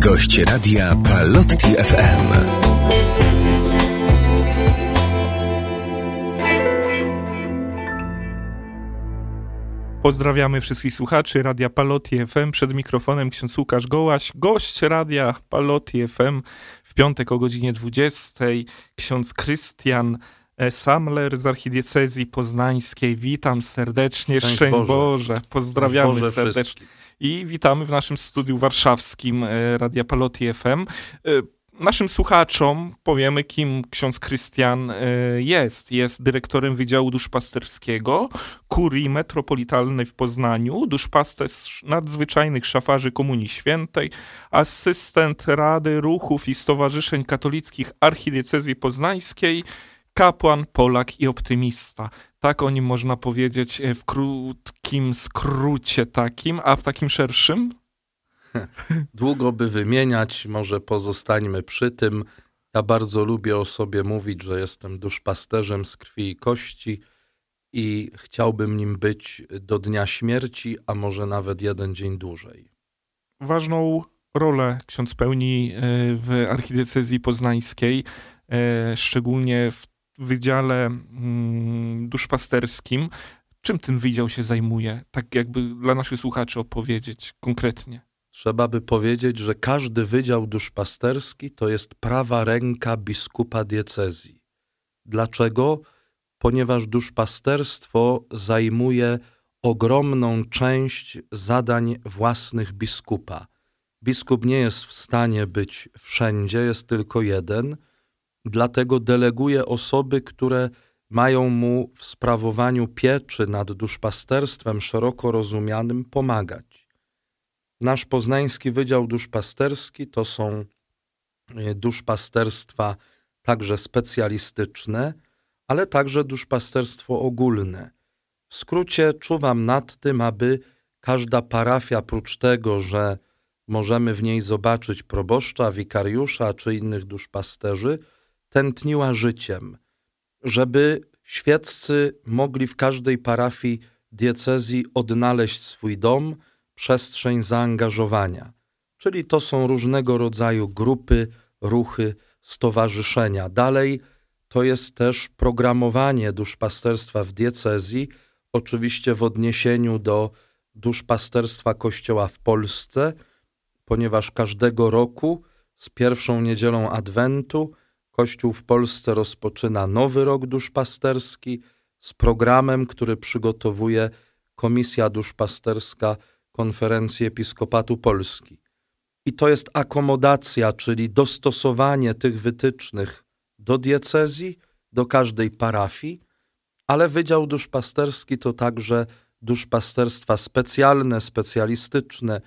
Gość radia Palotti FM. Pozdrawiamy wszystkich słuchaczy Radia Palotti FM. Przed mikrofonem ksiądz Łukasz Gołaś, gość Radia Palotti FM w piątek o godzinie 20. Ksiądz Krystian e, Samler z archidiecezji poznańskiej. Witam serdecznie. Szczęść Szczęść Boże. Boże. Pozdrawiamy Boże serdecznie. wszystkich. I witamy w naszym studiu warszawskim e, Radia Palotti FM. E, Naszym słuchaczom powiemy, kim ksiądz Krystian e, jest. Jest dyrektorem Wydziału Duszpasterskiego Kurii Metropolitalnej w Poznaniu, duszpasterz nadzwyczajnych szafarzy Komunii Świętej, asystent Rady Ruchów i Stowarzyszeń Katolickich Archidiecezji Poznańskiej, kapłan, Polak i optymista. Tak o nim można powiedzieć e, w krótkim skrócie takim, a w takim szerszym? Długo by wymieniać, może pozostańmy przy tym. Ja bardzo lubię o sobie mówić, że jestem duszpasterzem z krwi i kości i chciałbym nim być do dnia śmierci, a może nawet jeden dzień dłużej. Ważną rolę ksiądz pełni e, w archidiecezji poznańskiej, e, szczególnie w Wydziale mm, Duszpasterskim. Czym ten wydział się zajmuje? Tak jakby dla naszych słuchaczy opowiedzieć konkretnie. Trzeba by powiedzieć, że każdy wydział duszpasterski to jest prawa ręka biskupa diecezji. Dlaczego? Ponieważ duszpasterstwo zajmuje ogromną część zadań własnych biskupa. Biskup nie jest w stanie być wszędzie, jest tylko jeden, dlatego deleguje osoby, które mają mu w sprawowaniu pieczy nad duszpasterstwem szeroko rozumianym pomagać. Nasz poznański Wydział Duszpasterski to są e, duszpasterstwa także specjalistyczne, ale także duszpasterstwo ogólne. W skrócie czuwam nad tym, aby każda parafia, prócz tego, że możemy w niej zobaczyć proboszcza, wikariusza czy innych duszpasterzy, tętniła życiem, żeby świeccy mogli w każdej parafii diecezji odnaleźć swój dom, przestrzeń zaangażowania. Czyli to są różnego rodzaju grupy, ruchy, stowarzyszenia. Dalej to jest też programowanie duszpasterstwa w diecezji, oczywiście w odniesieniu do duszpasterstwa Kościoła w Polsce, ponieważ każdego roku z pierwszą niedzielą Adwentu Kościół w Polsce rozpoczyna nowy rok duszpasterski z programem, który przygotowuje Komisja Duszpasterska Konferencji Episkopatu Polski. I to jest akomodacja, czyli dostosowanie tych wytycznych do diecezji, do każdej parafii, ale Wydział Duszpasterski to także duszpasterstwa specjalne, specjalistyczne,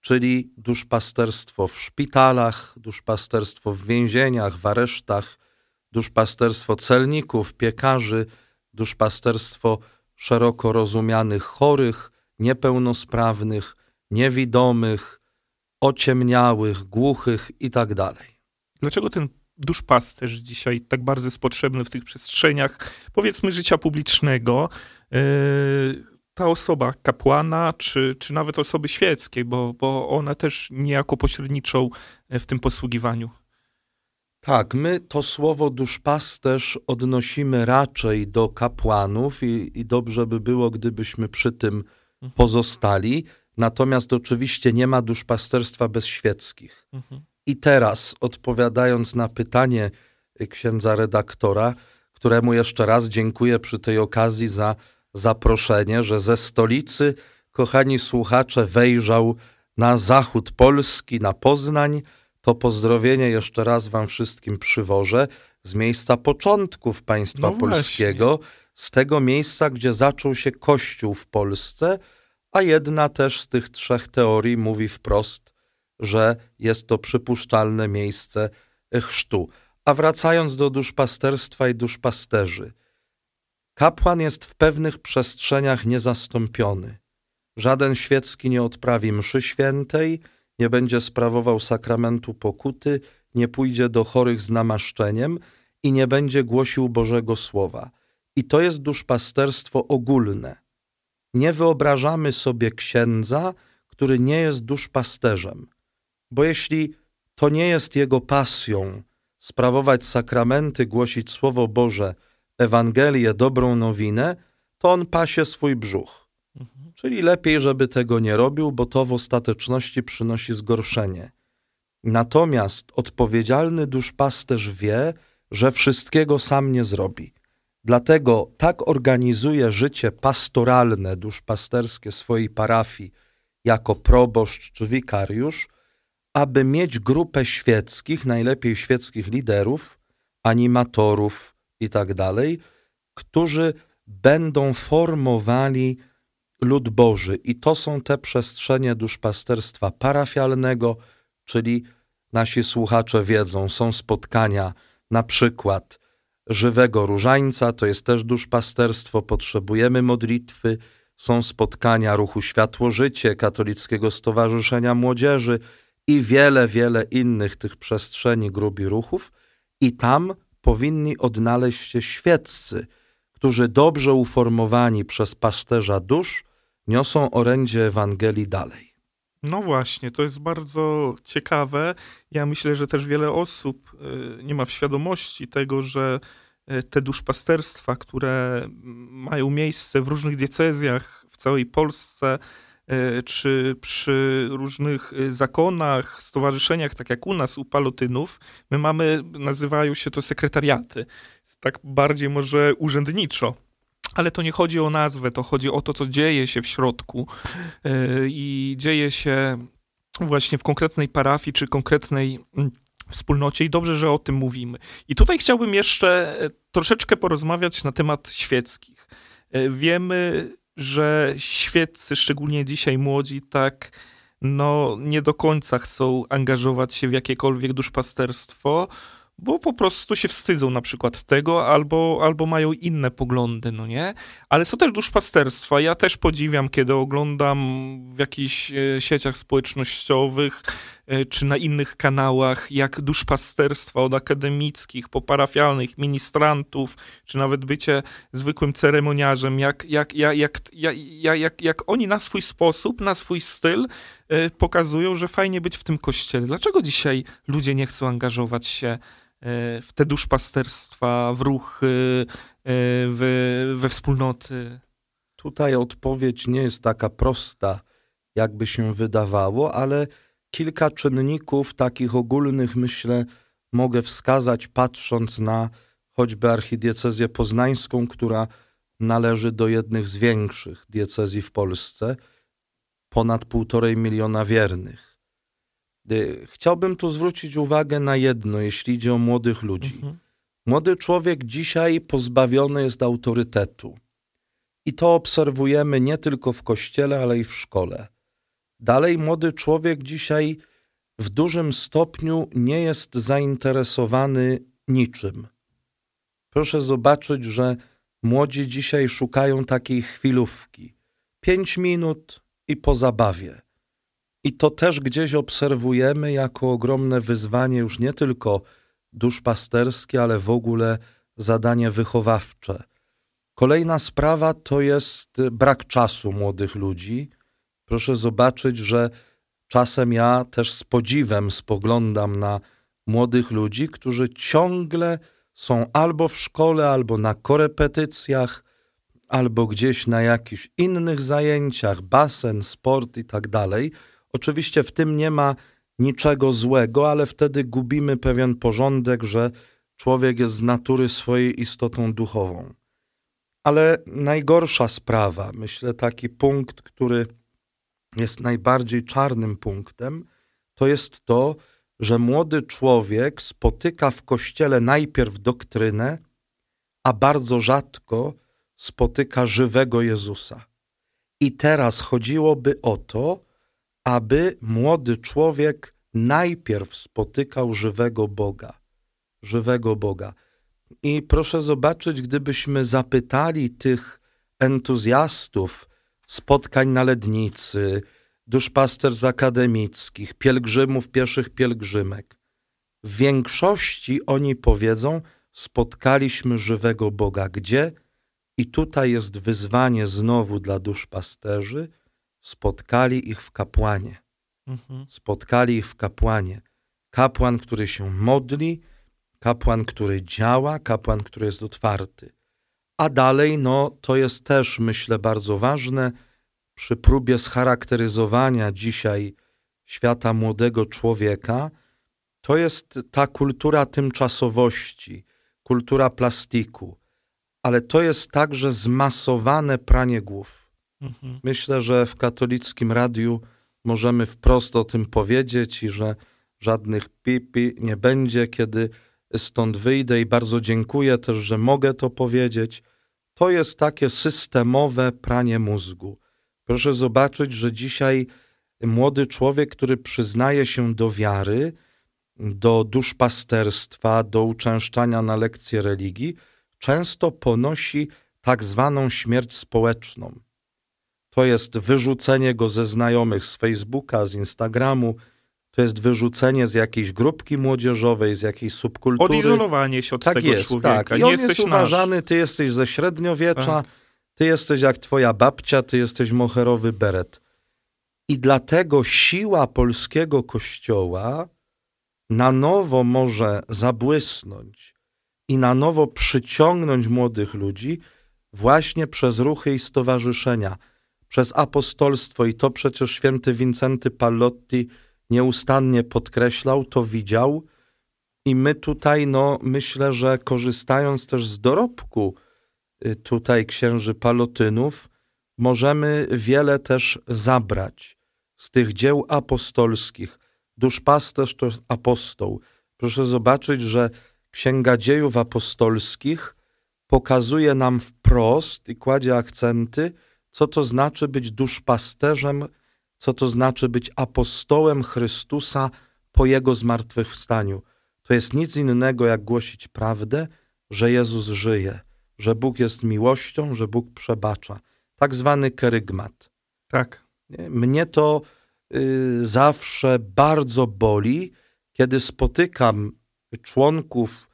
czyli duszpasterstwo w szpitalach, duszpasterstwo w więzieniach, w aresztach, duszpasterstwo celników, piekarzy, duszpasterstwo szeroko rozumianych chorych, niepełnosprawnych, niewidomych, ociemniałych, głuchych itd. Dlaczego ten duszpasterz dzisiaj tak bardzo jest potrzebny w tych przestrzeniach, powiedzmy, życia publicznego? Yy, ta osoba kapłana, czy, czy nawet osoby świeckiej, bo, bo one też niejako pośredniczą w tym posługiwaniu. Tak, my to słowo duszpasterz odnosimy raczej do kapłanów i, i dobrze by było, gdybyśmy przy tym pozostali. Natomiast oczywiście nie ma duszpasterstwa bez świeckich. Mhm. I teraz, odpowiadając na pytanie księdza redaktora, któremu jeszcze raz dziękuję przy tej okazji za zaproszenie, że ze stolicy, kochani słuchacze, wejrzał na zachód Polski, na Poznań, to pozdrowienie jeszcze raz wam wszystkim przywożę z miejsca początków państwa No polskiego, z tego miejsca, gdzie zaczął się Kościół w Polsce, a jedna też z tych trzech teorii mówi wprost, że jest to przypuszczalne miejsce chrztu. A wracając do duszpasterstwa i duszpasterzy, kapłan jest w pewnych przestrzeniach niezastąpiony. Żaden świecki nie odprawi mszy świętej, nie będzie sprawował sakramentu pokuty, nie pójdzie do chorych z namaszczeniem i nie będzie głosił Bożego Słowa. I to jest duszpasterstwo ogólne. Nie wyobrażamy sobie księdza, który nie jest duszpasterzem. Bo jeśli to nie jest jego pasją sprawować sakramenty, głosić Słowo Boże, Ewangelię, dobrą nowinę, to on pasie swój brzuch. Mhm. Czyli lepiej, żeby tego nie robił, bo to w ostateczności przynosi zgorszenie. Natomiast odpowiedzialny duszpasterz wie, że wszystkiego sam nie zrobi. Dlatego tak organizuje życie pastoralne, duszpasterskie swojej parafii jako proboszcz czy wikariusz, aby mieć grupę świeckich, najlepiej świeckich liderów, animatorów i tak dalej, którzy będą formowali lud Boży. I to są te przestrzenie duszpasterstwa parafialnego, czyli nasi słuchacze wiedzą, są spotkania na przykład żywego różańca, to jest też duszpasterstwo, potrzebujemy modlitwy, są spotkania ruchu Światło Życie, Katolickiego Stowarzyszenia Młodzieży i wiele, wiele innych tych przestrzeni grup i ruchów i tam powinni odnaleźć się świeccy, którzy dobrze uformowani przez pasterza dusz niosą orędzie Ewangelii dalej. No właśnie, to jest bardzo ciekawe. Ja myślę, że też wiele osób y, nie ma w świadomości tego, że y, te duszpasterstwa, które mają miejsce w różnych diecezjach w całej Polsce, czy przy różnych zakonach, stowarzyszeniach, tak jak u nas, u palotynów, my mamy, nazywają się to sekretariaty. Tak bardziej może urzędniczo ale to nie chodzi o nazwę, to chodzi o to, co dzieje się w środku e, i dzieje się właśnie w konkretnej parafii czy konkretnej mm, wspólnocie i dobrze, że o tym mówimy. I tutaj chciałbym jeszcze e, troszeczkę porozmawiać na temat świeckich. E, wiemy, że świeccy, szczególnie dzisiaj młodzi, tak no nie do końca chcą angażować się w jakiekolwiek duszpasterstwo, bo po prostu się wstydzą na przykład tego, albo, albo mają inne poglądy, no nie? Ale co też duszpasterstwa. Ja też podziwiam, kiedy oglądam w jakichś e, sieciach społecznościowych czy na innych kanałach, jak duszpasterstwa od akademickich, po parafialnych, ministrantów, czy nawet bycie zwykłym ceremoniarzem, jak, jak, jak, jak, jak, jak, jak oni na swój sposób, na swój styl e, pokazują, że fajnie być w tym kościele. Dlaczego dzisiaj ludzie nie chcą angażować się E, w te duszpasterstwa, w ruchy, e, we, we wspólnoty? Tutaj odpowiedź nie jest taka prosta, jakby się wydawało, ale kilka czynników takich ogólnych, myślę, mogę wskazać, patrząc na choćby archidiecezję poznańską, która należy do jednych z większych diecezji w Polsce, ponad półtorej miliona wiernych. Y, chciałbym tu zwrócić uwagę na jedno, jeśli idzie o młodych ludzi. Mhm. Młody człowiek dzisiaj pozbawiony jest autorytetu. I to obserwujemy nie tylko w kościele, ale i w szkole. Dalej, młody człowiek dzisiaj w dużym stopniu nie jest zainteresowany niczym. Proszę zobaczyć, że młodzi dzisiaj szukają takiej chwilówki. Pięć minut i po zabawie. I to też gdzieś obserwujemy jako ogromne wyzwanie już nie tylko duszpasterskie, ale w ogóle zadanie wychowawcze. Kolejna sprawa to jest brak czasu młodych ludzi. Proszę zobaczyć, że czasem ja też z podziwem spoglądam na młodych ludzi, którzy ciągle są albo w szkole, albo na korepetycjach, albo gdzieś na jakichś innych zajęciach, basen, sport i tak dalej Oczywiście w tym nie ma niczego złego, ale wtedy gubimy pewien porządek, że człowiek jest z natury swojej istotą duchową. Ale najgorsza sprawa, myślę, taki punkt, który jest najbardziej czarnym punktem, to jest to, że młody człowiek spotyka w kościele najpierw doktrynę, a bardzo rzadko spotyka żywego Jezusa. I teraz chodziłoby o to, aby młody człowiek najpierw spotykał żywego Boga. Żywego Boga. I proszę zobaczyć, gdybyśmy zapytali tych entuzjastów spotkań na Lednicy, duszpasterz akademickich, pielgrzymów, pieszych pielgrzymek, w większości oni powiedzą, spotkaliśmy żywego Boga. Gdzie? I tutaj jest wyzwanie znowu dla duszpasterzy – spotkali ich w kapłanie. Mhm. Spotkali ich w kapłanie. Kapłan, który się modli, kapłan, który działa, kapłan, który jest otwarty. A dalej, no, to jest też, myślę, bardzo ważne przy próbie scharakteryzowania dzisiaj świata młodego człowieka, to jest ta kultura tymczasowości, kultura plastiku, ale to jest także zmasowane pranie głów. Mhm. Myślę, że w katolickim radiu możemy wprost o tym powiedzieć i że żadnych pipi nie będzie, kiedy stąd wyjdę i bardzo dziękuję też, że mogę to powiedzieć. To jest takie systemowe pranie mózgu. Proszę zobaczyć, że dzisiaj młody człowiek, który przyznaje się do wiary, do duszpasterstwa, do uczęszczania na lekcje religii, często ponosi tak zwaną śmierć społeczną. To jest wyrzucenie go ze znajomych z Facebooka, z Instagramu, to jest wyrzucenie z jakiejś grupki młodzieżowej, z jakiejś subkultury. Odizolowanie się od tak tego jest, człowieka. Tak. I nie on jest nasz. uważany, ty jesteś ze średniowiecza, Tak. ty jesteś jak twoja babcia, ty jesteś moherowy beret. I dlatego siła polskiego kościoła na nowo może zabłysnąć i na nowo przyciągnąć młodych ludzi właśnie przez ruchy i stowarzyszenia, przez apostolstwo. I to przecież święty Wincenty Pallotti nieustannie podkreślał, to widział. I my tutaj, no, myślę, że korzystając też z dorobku y, tutaj księży palotynów, możemy wiele też zabrać z tych dzieł apostolskich. Duszpasterz to apostoł. Proszę zobaczyć, że Księga Dziejów Apostolskich pokazuje nam wprost i kładzie akcenty, co to znaczy być duszpasterzem, co to znaczy być apostołem Chrystusa po Jego zmartwychwstaniu. To jest nic innego, jak głosić prawdę, że Jezus żyje, że Bóg jest miłością, że Bóg przebacza. Tak zwany kerygmat. Tak. Nie? Mnie to y, zawsze bardzo boli, kiedy spotykam członków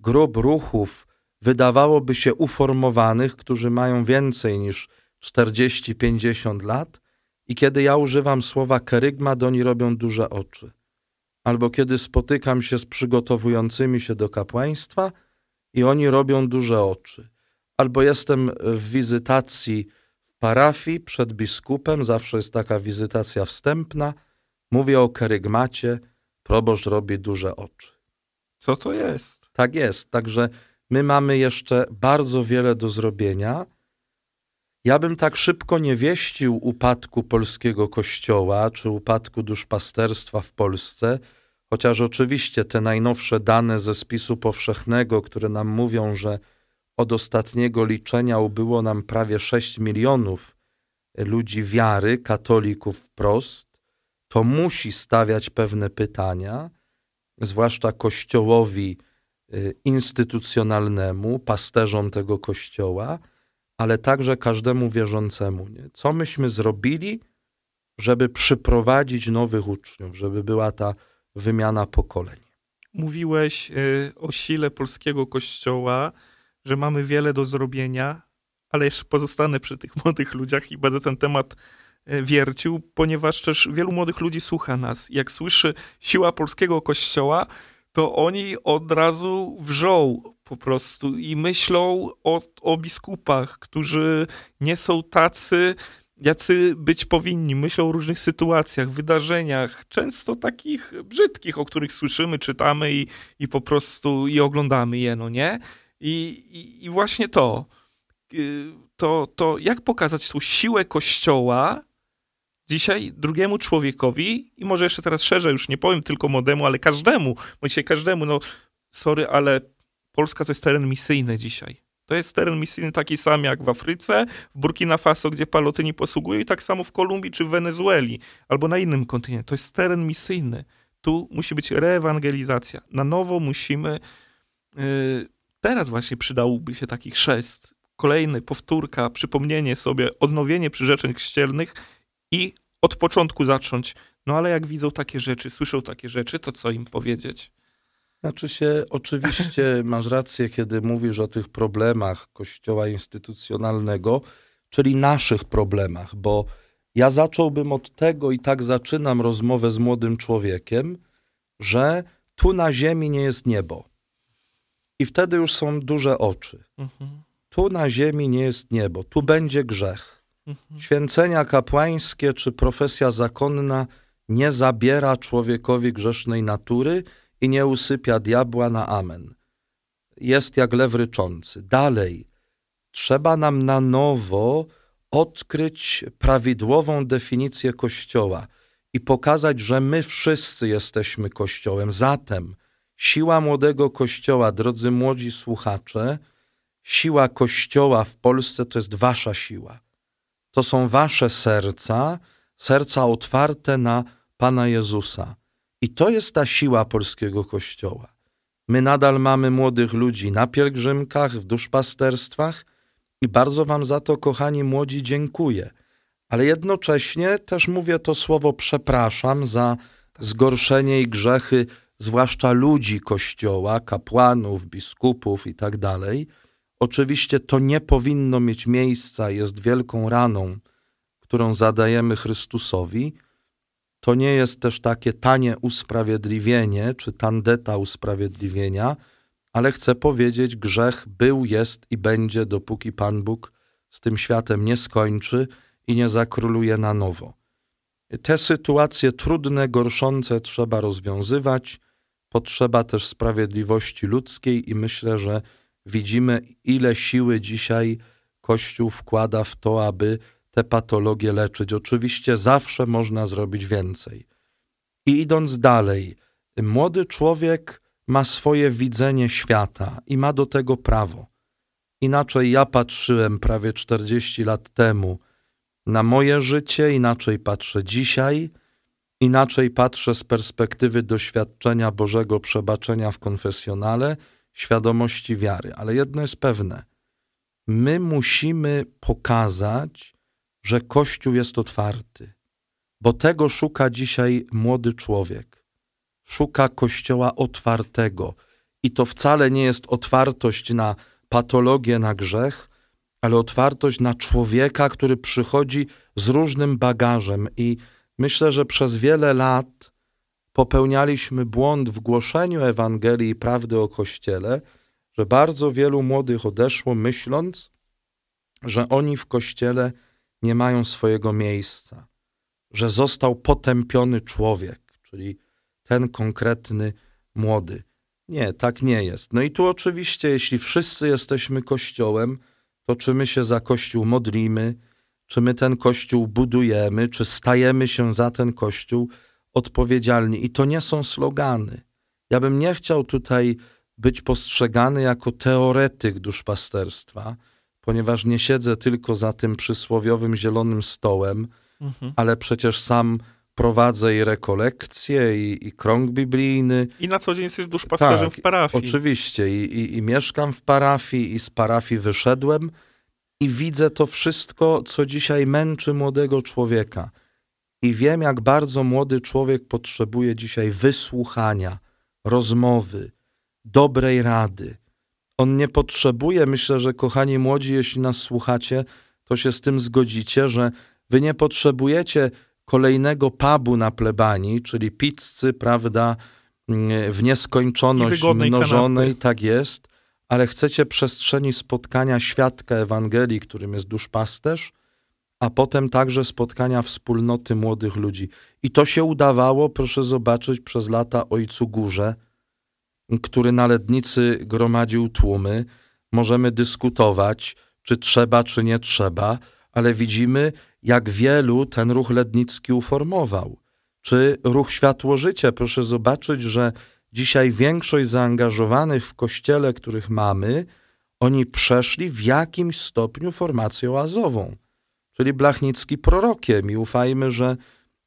grup ruchów, wydawałoby się uformowanych, którzy mają więcej niż 40-50 lat, i kiedy ja używam słowa kerygmat, oni robią duże oczy. Albo kiedy spotykam się z przygotowującymi się do kapłaństwa i oni robią duże oczy. Albo jestem w wizytacji w parafii przed biskupem, zawsze jest taka wizytacja wstępna, mówię o kerygmacie, proboszcz robi duże oczy. Co to jest? Tak jest, także my mamy jeszcze bardzo wiele do zrobienia. Ja bym tak szybko nie wieścił upadku polskiego kościoła czy upadku duszpasterstwa w Polsce, chociaż oczywiście te najnowsze dane ze spisu powszechnego, które nam mówią, że od ostatniego liczenia ubyło nam prawie 6 milionów ludzi wiary, katolików wprost, to musi stawiać pewne pytania, zwłaszcza kościołowi y, instytucjonalnemu, pasterzom tego kościoła, ale także każdemu wierzącemu. Nie? Co myśmy zrobili, żeby przyprowadzić nowych uczniów, żeby była ta wymiana pokoleń? Mówiłeś y, o sile polskiego kościoła, że mamy wiele do zrobienia, ale jeszcze pozostanę przy tych młodych ludziach i będę ten temat y, wiercił, ponieważ też wielu młodych ludzi słucha nas. Jak słyszy siła polskiego kościoła, to oni od razu wrzą po prostu i myślą o, o biskupach, którzy nie są tacy, jacy być powinni. Myślą o różnych sytuacjach, wydarzeniach, często takich brzydkich, o których słyszymy, czytamy i, i po prostu i oglądamy je, no nie? I, i, i właśnie to, y, to, to jak pokazać tą siłę Kościoła dzisiaj drugiemu człowiekowi i może jeszcze teraz szerzej, już nie powiem tylko młodemu, ale każdemu, bo dzisiaj każdemu, no sorry, ale Polska to jest teren misyjny dzisiaj. To jest teren misyjny taki sam jak w Afryce, w Burkina Faso, gdzie palotyni posługują i tak samo w Kolumbii czy w Wenezueli albo na innym kontynencie. To jest teren misyjny. Tu musi być reewangelizacja. Na nowo musimy... Yy, teraz właśnie przydałby się taki chrzest. Kolejny, powtórka, przypomnienie sobie, odnowienie przyrzeczeń chrzcielnych i od początku zacząć. No ale jak widzą takie rzeczy, słyszą takie rzeczy, to co im powiedzieć? Znaczy się, oczywiście masz rację, kiedy mówisz o tych problemach kościoła instytucjonalnego, czyli naszych problemach, bo Ja zacząłbym od tego i tak zaczynam rozmowę z młodym człowiekiem, że tu na ziemi nie jest niebo. I wtedy już są duże oczy. Mhm. Tu na ziemi nie jest niebo, tu będzie grzech. Mhm. Święcenia kapłańskie czy profesja zakonna nie zabiera człowiekowi grzesznej natury i nie usypia diabła na amen. Jest jak lew ryczący. Dalej, trzeba nam na nowo odkryć prawidłową definicję Kościoła i pokazać, że my wszyscy jesteśmy Kościołem. Zatem siła młodego Kościoła, drodzy młodzi słuchacze, siła Kościoła w Polsce to jest wasza siła. To są wasze serca, serca otwarte na Pana Jezusa. I to jest ta siła polskiego Kościoła. My nadal mamy młodych ludzi na pielgrzymkach, w duszpasterstwach i bardzo wam za to, kochani młodzi, dziękuję. Ale jednocześnie też mówię to słowo przepraszam za zgorszenie i grzechy, zwłaszcza ludzi Kościoła, kapłanów, biskupów i tak. Oczywiście to nie powinno mieć miejsca, jest wielką raną, którą zadajemy Chrystusowi. To nie jest też takie tanie usprawiedliwienie, czy tandeta usprawiedliwienia, ale chcę powiedzieć, grzech był, jest i będzie, dopóki Pan Bóg z tym światem nie skończy i nie zakróluje na nowo. Te sytuacje trudne, gorszące trzeba rozwiązywać. Potrzeba też sprawiedliwości ludzkiej i myślę, że widzimy, ile siły dzisiaj Kościół wkłada w to, aby te patologie leczyć. Oczywiście zawsze można zrobić więcej. I idąc dalej, młody człowiek ma swoje widzenie świata i ma do tego prawo. Inaczej ja patrzyłem prawie 40 lat temu na moje życie, inaczej patrzę dzisiaj, inaczej patrzę z perspektywy doświadczenia Bożego przebaczenia w konfesjonale, świadomości wiary. Ale jedno jest pewne: my musimy pokazać, że Kościół jest otwarty, bo tego szuka dzisiaj młody człowiek. Szuka Kościoła otwartego. I to wcale nie jest otwartość na patologię, na grzech, ale otwartość na człowieka, który przychodzi z różnym bagażem. I myślę, że przez wiele lat popełnialiśmy błąd w głoszeniu Ewangelii i prawdy o Kościele, że bardzo wielu młodych odeszło, myśląc, że oni w Kościele nie mają swojego miejsca, że został potępiony człowiek, czyli ten konkretny młody. Nie, tak nie jest. No i tu oczywiście, jeśli wszyscy jesteśmy Kościołem, to czy my się za Kościół modlimy, czy my ten Kościół budujemy, czy stajemy się za ten Kościół odpowiedzialni. I to nie są slogany. Ja bym nie chciał tutaj być postrzegany jako teoretyk duszpasterstwa, ponieważ nie siedzę tylko za tym przysłowiowym zielonym stołem, mhm. ale przecież sam prowadzę i rekolekcje, i, i krąg biblijny. I na co dzień jesteś duszpasterzem tak, w parafii. Oczywiście. I, i, I mieszkam w parafii, i z parafii wyszedłem i widzę to wszystko, co dzisiaj męczy młodego człowieka. I wiem, jak bardzo młody człowiek potrzebuje dzisiaj wysłuchania, rozmowy, dobrej rady. On nie potrzebuje, myślę, że kochani młodzi, jeśli nas słuchacie, to się z tym zgodzicie, że wy nie potrzebujecie kolejnego pubu na plebanii, czyli pizzy, prawda, mm, w nieskończoność mnożonej, kanapy. tak jest, ale chcecie przestrzeni spotkania świadka Ewangelii, którym jest duszpasterz, a potem także spotkania wspólnoty młodych ludzi. I to się udawało, proszę zobaczyć, przez lata Ojcu Górze, który na Lednicy gromadził tłumy. Możemy dyskutować, czy trzeba, czy nie trzeba, ale widzimy, jak wielu ten ruch lednicki uformował. Czy ruch Światło Życie, proszę zobaczyć, że dzisiaj większość zaangażowanych w kościele, których mamy, oni przeszli w jakimś stopniu formację oazową, czyli Blachnicki prorokiem i ufajmy, że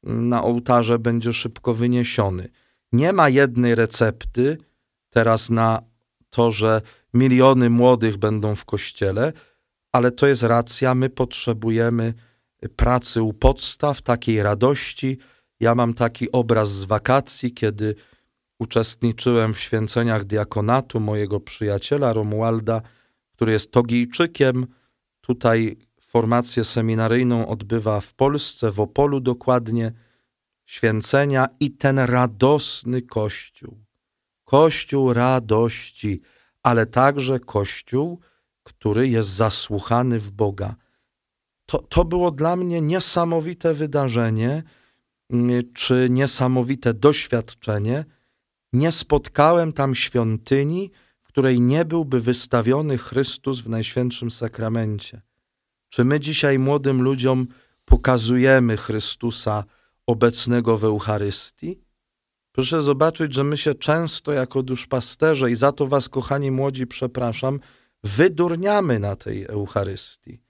na ołtarze będzie szybko wyniesiony. Nie ma jednej recepty teraz na to, że miliony młodych będą w kościele, ale to jest racja, my potrzebujemy pracy u podstaw, takiej radości. Ja mam taki obraz z wakacji, kiedy uczestniczyłem w święceniach diakonatu mojego przyjaciela Romualda, który jest Togijczykiem. Tutaj formację seminaryjną odbywa w Polsce, w Opolu dokładnie, święcenia i ten radosny Kościół. Kościół radości, ale także Kościół, który jest zasłuchany w Boga. To, to było dla mnie niesamowite wydarzenie, mm, czy niesamowite doświadczenie. Nie spotkałem tam świątyni, w której nie byłby wystawiony Chrystus w Najświętszym Sakramencie. Czy my dzisiaj młodym ludziom pokazujemy Chrystusa obecnego w Eucharystii? Proszę zobaczyć, że my się często jako duszpasterze, i za to was, kochani młodzi, przepraszam, wydurniamy na tej Eucharystii.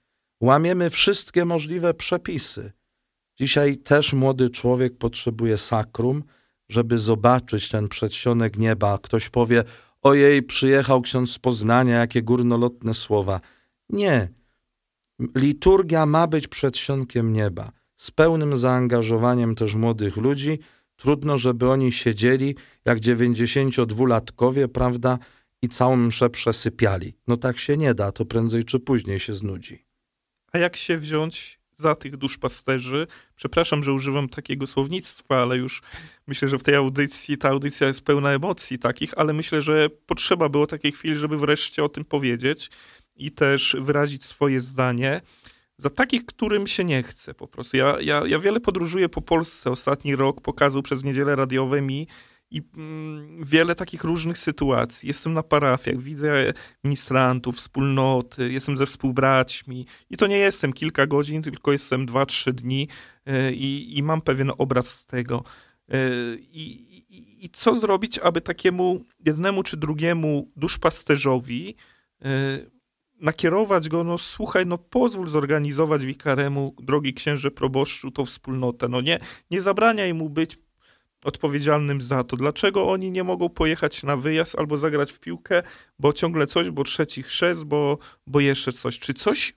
Łamiemy wszystkie możliwe przepisy. Dzisiaj też młody człowiek potrzebuje sakrum, żeby zobaczyć ten przedsionek nieba. Ktoś powie, ojej, przyjechał ksiądz z Poznania, jakie górnolotne słowa. Nie. Liturgia ma być przedsionkiem nieba, z pełnym zaangażowaniem też młodych ludzi. Trudno, żeby oni siedzieli jak 92-latkowie, prawda, i całą mszę przesypiali. No tak się nie da, to prędzej czy później się znudzi. A jak się wziąć za tych duszpasterzy? Przepraszam, że używam takiego słownictwa, ale już myślę, że w tej audycji, ta audycja jest pełna emocji takich, ale myślę, że potrzeba było takiej chwili, żeby wreszcie o tym powiedzieć i też wyrazić swoje zdanie. Za takich, którym się nie chce po prostu. Ja, ja, ja wiele podróżuję po Polsce. Ostatni rok pokazał przez niedzielę radiowe mi i mm, wiele takich różnych sytuacji. Jestem na parafiach, widzę ministrantów, wspólnoty, jestem ze współbraćmi i to nie jestem kilka godzin, tylko jestem dwa, trzy dni y, i, mam pewien obraz z tego. Y, I, i, co zrobić, aby takiemu jednemu czy drugiemu duszpasterzowi y, nakierować go, no słuchaj, no pozwól zorganizować wikaremu, drogi księże proboszczu, tą wspólnotę. No nie, nie zabraniaj mu być odpowiedzialnym za to. Dlaczego oni nie mogą pojechać na wyjazd albo zagrać w piłkę, bo ciągle coś, bo trzeci chrzest, bo, bo jeszcze coś. Czy coś,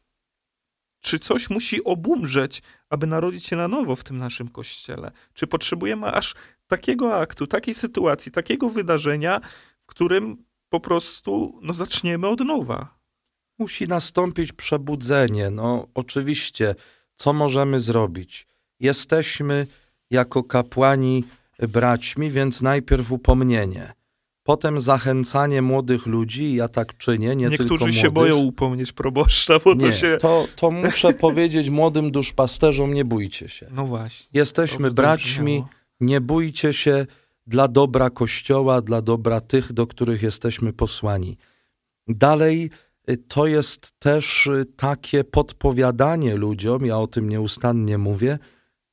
czy coś musi obumrzeć, aby narodzić się na nowo w tym naszym kościele? Czy potrzebujemy aż takiego aktu, takiej sytuacji, takiego wydarzenia, w którym po prostu no, zaczniemy od nowa? Musi nastąpić przebudzenie. No, oczywiście, co możemy zrobić? Jesteśmy jako kapłani braćmi, więc najpierw upomnienie. Potem zachęcanie młodych ludzi, ja tak czynię, nie Niektórzy tylko młodych. się boją upomnieć proboszcza, bo nie, to się... To, to muszę powiedzieć młodym duszpasterzom, nie bójcie się. No właśnie. Jesteśmy braćmi, nie bójcie się dla dobra Kościoła, dla dobra tych, do których jesteśmy posłani. Dalej to jest też y, takie podpowiadanie ludziom, ja o tym nieustannie mówię,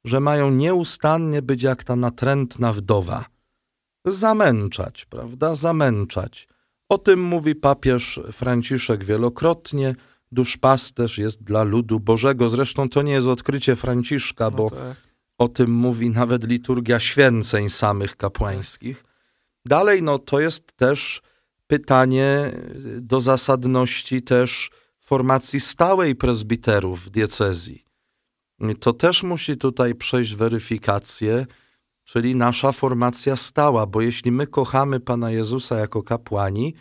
że mają nieustannie być jak ta natrętna wdowa. Zamęczać, prawda? Zamęczać. O tym mówi papież Franciszek wielokrotnie. Duszpasterz jest dla ludu Bożego. Zresztą to nie jest odkrycie Franciszka, No bo tak. o tym mówi nawet liturgia święceń samych kapłańskich. Dalej, no to jest też pytanie do zasadności też formacji stałej prezbiterów w diecezji. To też musi tutaj przejść weryfikację, czyli nasza formacja stała, bo jeśli my kochamy Pana Jezusa jako kapłani,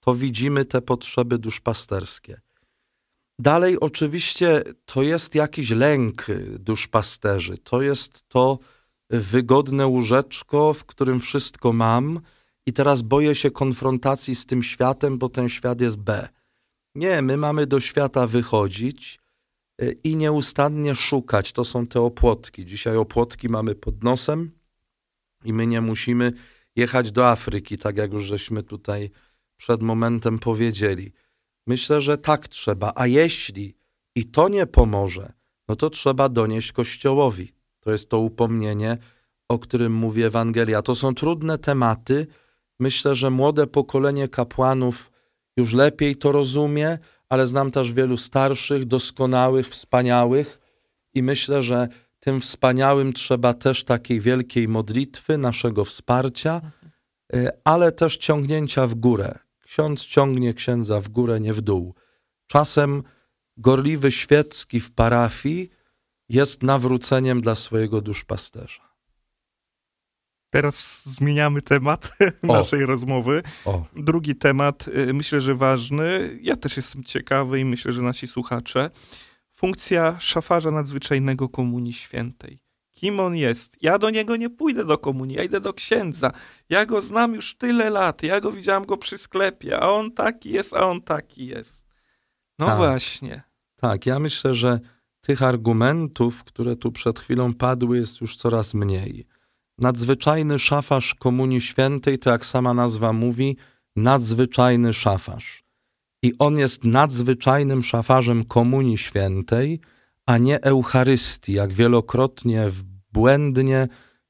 to widzimy te potrzeby duszpasterskie. Dalej, oczywiście, to jest jakiś lęk duszpasterzy, to jest to wygodne łóżeczko, w którym wszystko mam i teraz boję się konfrontacji z tym światem, bo ten świat jest B. Nie, my mamy do świata wychodzić y, i nieustannie szukać. To są te opłotki. Dzisiaj opłotki mamy pod nosem i my nie musimy jechać do Afryki, tak jak już żeśmy tutaj przed momentem powiedzieli. Myślę, że tak trzeba. A jeśli i to nie pomoże, no to trzeba donieść Kościołowi. To jest to upomnienie, o którym mówi Ewangelia. To są trudne tematy. Myślę, że młode pokolenie kapłanów już lepiej to rozumie, ale znam też wielu starszych, doskonałych, wspaniałych i myślę, że tym wspaniałym trzeba też takiej wielkiej modlitwy, naszego wsparcia, y, ale też ciągnięcia w górę. Ksiądz ciągnie księdza w górę, nie w dół. Czasem gorliwy świecki w parafii jest nawróceniem dla swojego duszpasterza. Teraz zmieniamy temat naszej rozmowy. O, Drugi temat, y, myślę, że ważny. Ja też jestem ciekawy i myślę, że nasi słuchacze. funkcja szafarza nadzwyczajnego Komunii Świętej. Kim on jest? Ja do niego nie pójdę do komunii, ja idę do księdza. Ja go znam już tyle lat, ja go widziałam go przy sklepie, a on taki jest, a on taki jest. No Tak. właśnie. Tak, ja myślę, że tych argumentów, które tu przed chwilą padły, jest już coraz mniej. Nadzwyczajny szafarz Komunii Świętej, to jak sama nazwa mówi, nadzwyczajny szafarz. I on jest nadzwyczajnym szafarzem Komunii Świętej, a nie Eucharystii, jak wielokrotnie błędnie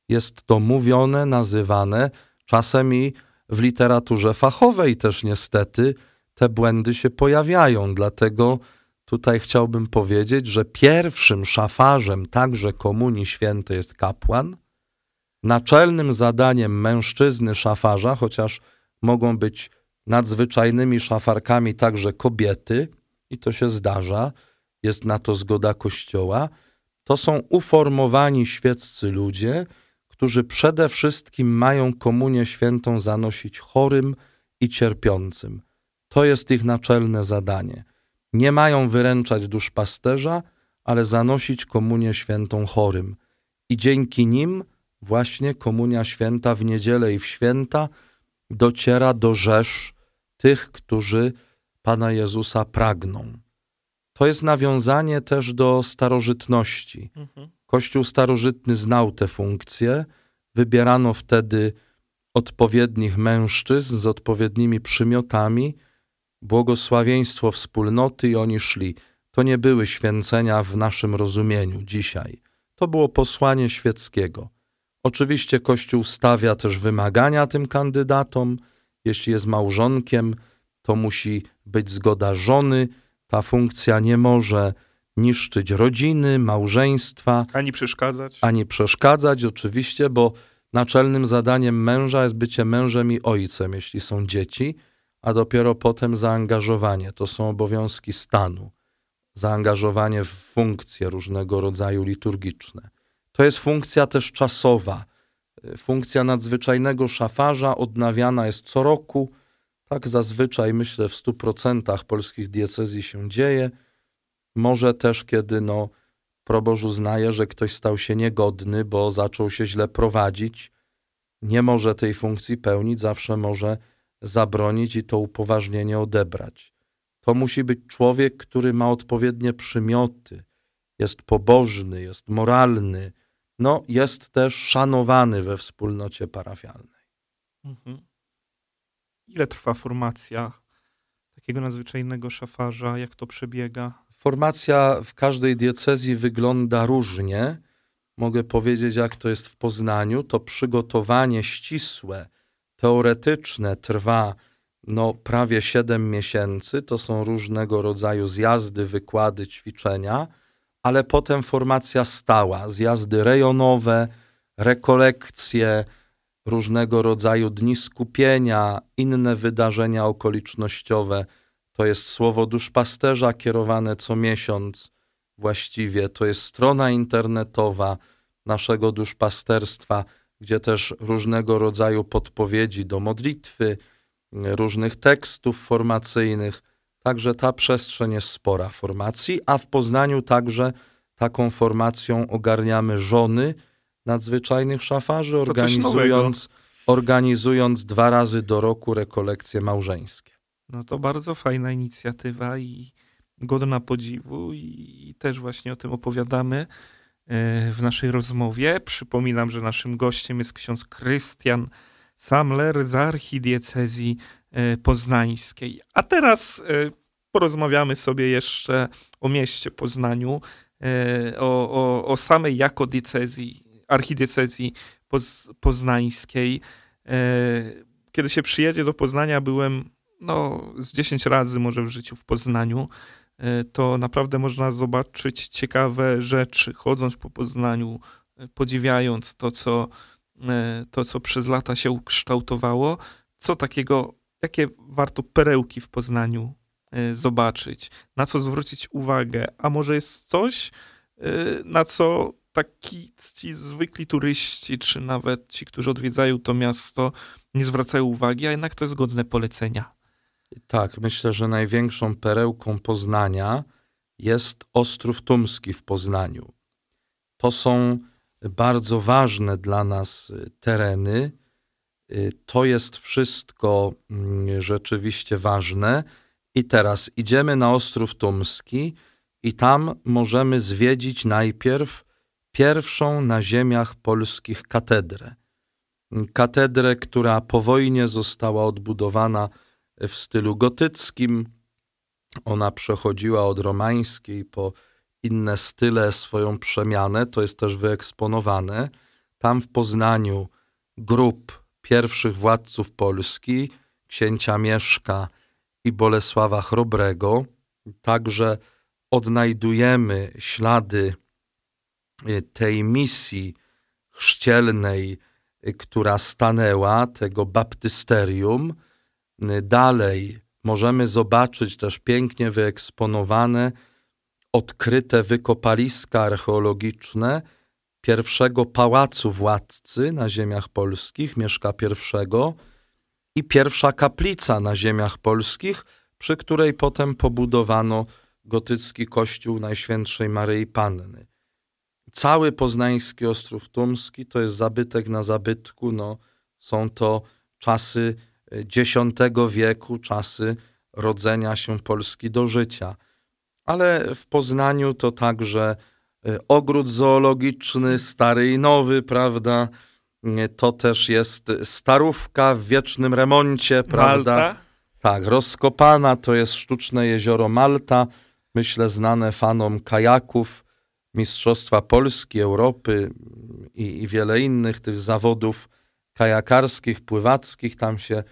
jest to mówione, nazywane, czasem i w literaturze fachowej też niestety te błędy się pojawiają. Dlatego tutaj chciałbym powiedzieć, że pierwszym szafarzem także Komunii Świętej jest kapłan. Naczelnym zadaniem mężczyzny szafarza, chociaż mogą być nadzwyczajnymi szafarkami także kobiety, i to się zdarza, jest na to zgoda Kościoła, to są uformowani świeccy ludzie, którzy przede wszystkim mają komunię świętą zanosić chorym i cierpiącym. To jest ich naczelne zadanie. Nie mają wyręczać duszpasterza, ale zanosić komunię świętą chorym. I dzięki nim właśnie komunia święta w niedzielę i w święta dociera do rzesz tych, którzy Pana Jezusa pragną. To jest nawiązanie też do starożytności. Mhm. Kościół starożytny znał te funkcje, wybierano wtedy odpowiednich mężczyzn z odpowiednimi przymiotami, błogosławieństwo wspólnoty i oni szli. To nie były święcenia w naszym rozumieniu dzisiaj. To było posłanie świeckiego. Oczywiście Kościół stawia też wymagania tym kandydatom. Jeśli jest małżonkiem, to musi być zgoda żony. Ta funkcja nie może niszczyć rodziny, małżeństwa, Ani przeszkadzać. ani przeszkadzać, oczywiście, bo naczelnym zadaniem męża jest bycie mężem i ojcem, jeśli są dzieci, a dopiero potem zaangażowanie. To są obowiązki stanu. Zaangażowanie w funkcje różnego rodzaju liturgiczne. To jest funkcja też czasowa. Funkcja nadzwyczajnego szafarza odnawiana jest co roku. Tak zazwyczaj, myślę, w 100% polskich diecezji się dzieje. Może też, kiedy no, proboszcz uznaje, że ktoś stał się niegodny, bo zaczął się źle prowadzić, nie może tej funkcji pełnić, zawsze może zabronić i to upoważnienie odebrać. To musi być człowiek, który ma odpowiednie przymioty, jest pobożny, jest moralny, no jest też szanowany we wspólnocie parafialnej. Mhm. Ile trwa formacja takiego nadzwyczajnego szafarza? Jak to przebiega? Formacja w każdej diecezji wygląda różnie. Mogę powiedzieć, jak to jest w Poznaniu. To przygotowanie ścisłe, teoretyczne trwa no, prawie 7 miesięcy. To są różnego rodzaju zjazdy, wykłady, ćwiczenia, ale potem formacja stała, zjazdy rejonowe, rekolekcje, różnego rodzaju dni skupienia, inne wydarzenia okolicznościowe. To jest słowo duszpasterza kierowane co miesiąc właściwie. To jest strona internetowa naszego duszpasterstwa, gdzie też różnego rodzaju podpowiedzi do modlitwy, różnych tekstów formacyjnych. Także ta przestrzeń jest spora formacji, a w Poznaniu także taką formacją ogarniamy żony nadzwyczajnych szafarzy, organizując, organizując dwa razy do roku rekolekcje małżeńskie. No to bardzo fajna inicjatywa i godna podziwu i, też właśnie o tym opowiadamy e, w naszej rozmowie. Przypominam, że naszym gościem jest ksiądz Krystian Samler z archidiecezji poznańskiej. A teraz e, porozmawiamy sobie jeszcze o mieście Poznaniu, e, o, o, o samej jako diecezji, archidiecezji poz, poznańskiej. E, Kiedy się przyjedzie do Poznania, byłem no, z 10 razy może w życiu w Poznaniu, e, to naprawdę można zobaczyć ciekawe rzeczy, chodząc po Poznaniu, e, podziwiając to, co, e, to, co przez lata się ukształtowało, co takiego, jakie warto perełki w Poznaniu e, zobaczyć, na co zwrócić uwagę, a może jest coś, e, na co taki ci zwykli turyści, czy nawet ci, którzy odwiedzają to miasto, nie zwracają uwagi, a jednak to jest godne polecenia. Tak, myślę, że największą perełką Poznania jest Ostrów Tumski w Poznaniu. To są bardzo ważne dla nas tereny. To jest wszystko mm, rzeczywiście ważne. I teraz idziemy na Ostrów Tumski i tam możemy zwiedzić najpierw pierwszą na ziemiach polskich katedrę. Katedrę, która po wojnie została odbudowana w stylu gotyckim. Ona przechodziła od romańskiej po inne style swoją przemianę, to jest też wyeksponowane. Tam w Poznaniu grup pierwszych władców Polski, księcia Mieszka i Bolesława Chrobrego. Także odnajdujemy ślady y, tej misji chrzcielnej, y, która stanęła, tego baptysterium. Y, dalej możemy zobaczyć też pięknie wyeksponowane, odkryte wykopaliska archeologiczne pierwszego pałacu władcy na ziemiach polskich, Mieszka I, i pierwsza kaplica na ziemiach polskich, przy której potem pobudowano gotycki kościół Najświętszej Maryi Panny. Cały poznański Ostrów Tumski to jest zabytek na zabytku. No, są to czasy X wieku, czasy rodzenia się Polski do życia. Ale w Poznaniu to także e, ogród zoologiczny, stary i nowy, prawda? To też jest starówka w wiecznym remoncie, prawda? Malta? Tak, rozkopana to jest sztuczne jezioro Malta, myślę znane fanom kajaków, Mistrzostwa Polski, Europy i, i wiele innych tych zawodów kajakarskich, pływackich. Tam się mm,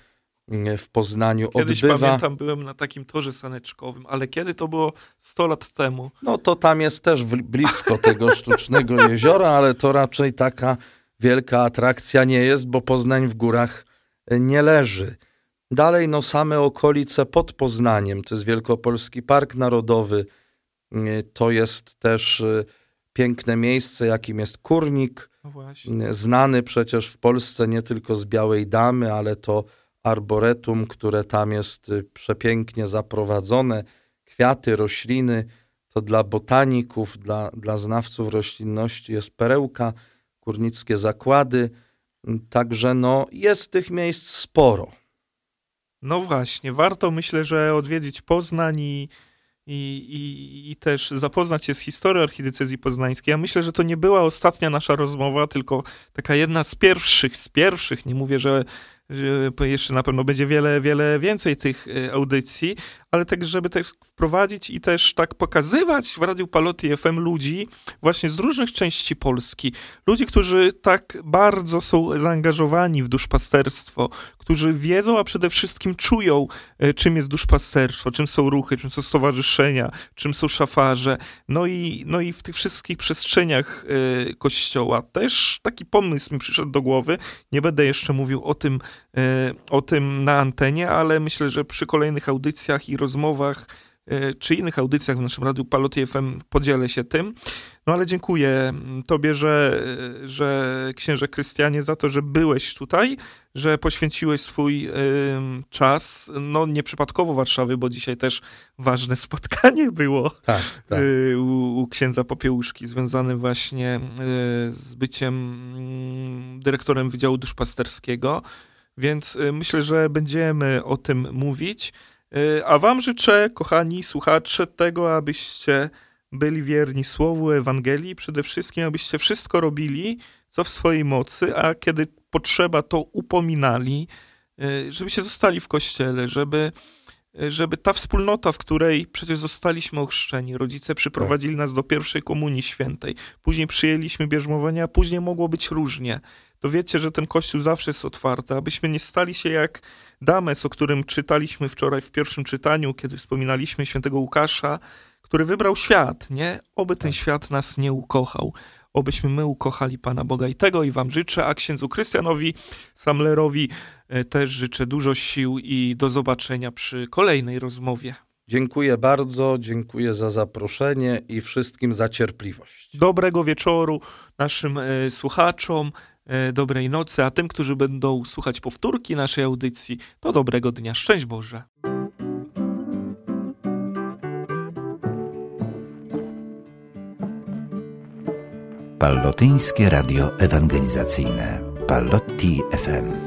w Poznaniu Kiedyś odbywa. pamiętam, byłem na takim torze saneczkowym, ale kiedy to było 100 lat temu? No to tam jest też blisko tego sztucznego jeziora, ale to raczej taka wielka atrakcja nie jest, bo Poznań w górach e, nie leży. Dalej no same okolice pod Poznaniem, to jest Wielkopolski Park Narodowy, e, to jest też e, piękne miejsce, jakim jest Kurnik, No znany przecież w Polsce nie tylko z Białej Damy, ale to arboretum, które tam jest y, przepięknie zaprowadzone, kwiaty, rośliny, to dla botaników, dla, dla znawców roślinności jest perełka, górnickie zakłady, także no, jest tych miejsc sporo. No właśnie, warto myślę, że odwiedzić Poznań i, i, i, i też zapoznać się z historią archidiecezji poznańskiej. Ja myślę, że to nie była ostatnia nasza rozmowa, tylko taka jedna z pierwszych, z pierwszych. Nie mówię, że jeszcze na pewno będzie wiele, wiele więcej tych e, audycji, ale tak, żeby też wprowadzić i też tak pokazywać w Radiu Palotti FM ludzi właśnie z różnych części Polski. Ludzi, którzy tak bardzo są zaangażowani w duszpasterstwo, którzy wiedzą, a przede wszystkim czują, e, czym jest duszpasterstwo, czym są ruchy, czym są stowarzyszenia, czym są szafarze. No i, no i w tych wszystkich przestrzeniach e, kościoła też taki pomysł mi przyszedł do głowy. Nie będę jeszcze mówił o tym, e, o tym na antenie, ale myślę, że przy kolejnych audycjach i rozmowach e, czy innych audycjach w naszym radiu Paloty FM podzielę się tym. No ale dziękuję mm, Tobie, że, że księże Krystianie, za to, że byłeś tutaj, że poświęciłeś swój ym, czas, no nieprzypadkowo Warszawy, bo dzisiaj też ważne spotkanie było Tak, tak. y, u, u księdza Popiełuszki, związane właśnie y, z byciem mm, dyrektorem Wydziału Duszpasterskiego, więc y, myślę, że będziemy o tym mówić. Y, A wam życzę, kochani słuchacze, tego, abyście byli wierni Słowu Ewangelii, przede wszystkim, abyście wszystko robili, co w swojej mocy, a kiedy potrzeba, to upominali, y, żebyście zostali w kościele, żeby, żeby ta wspólnota, w której przecież zostaliśmy ochrzczeni, rodzice przyprowadzili nas do pierwszej komunii świętej, później przyjęliśmy bierzmowanie, a później mogło być różnie. To wiecie, że ten kościół zawsze jest otwarty, abyśmy nie stali się jak Dames, o którym czytaliśmy wczoraj w pierwszym czytaniu, kiedy wspominaliśmy świętego Łukasza, który wybrał świat, nie? Oby ten świat nas nie ukochał. Obyśmy my ukochali Pana Boga i tego i wam życzę, a księdzu Krystianowi Samlerowi e, też życzę dużo sił i do zobaczenia przy kolejnej rozmowie. Dziękuję bardzo, dziękuję za zaproszenie i wszystkim za cierpliwość. Dobrego wieczoru naszym e, słuchaczom, e, dobrej nocy, a tym, którzy będą słuchać powtórki naszej audycji, to dobrego dnia. Szczęść Boże. Pallotyńskie Radio Ewangelizacyjne. Pallotti FM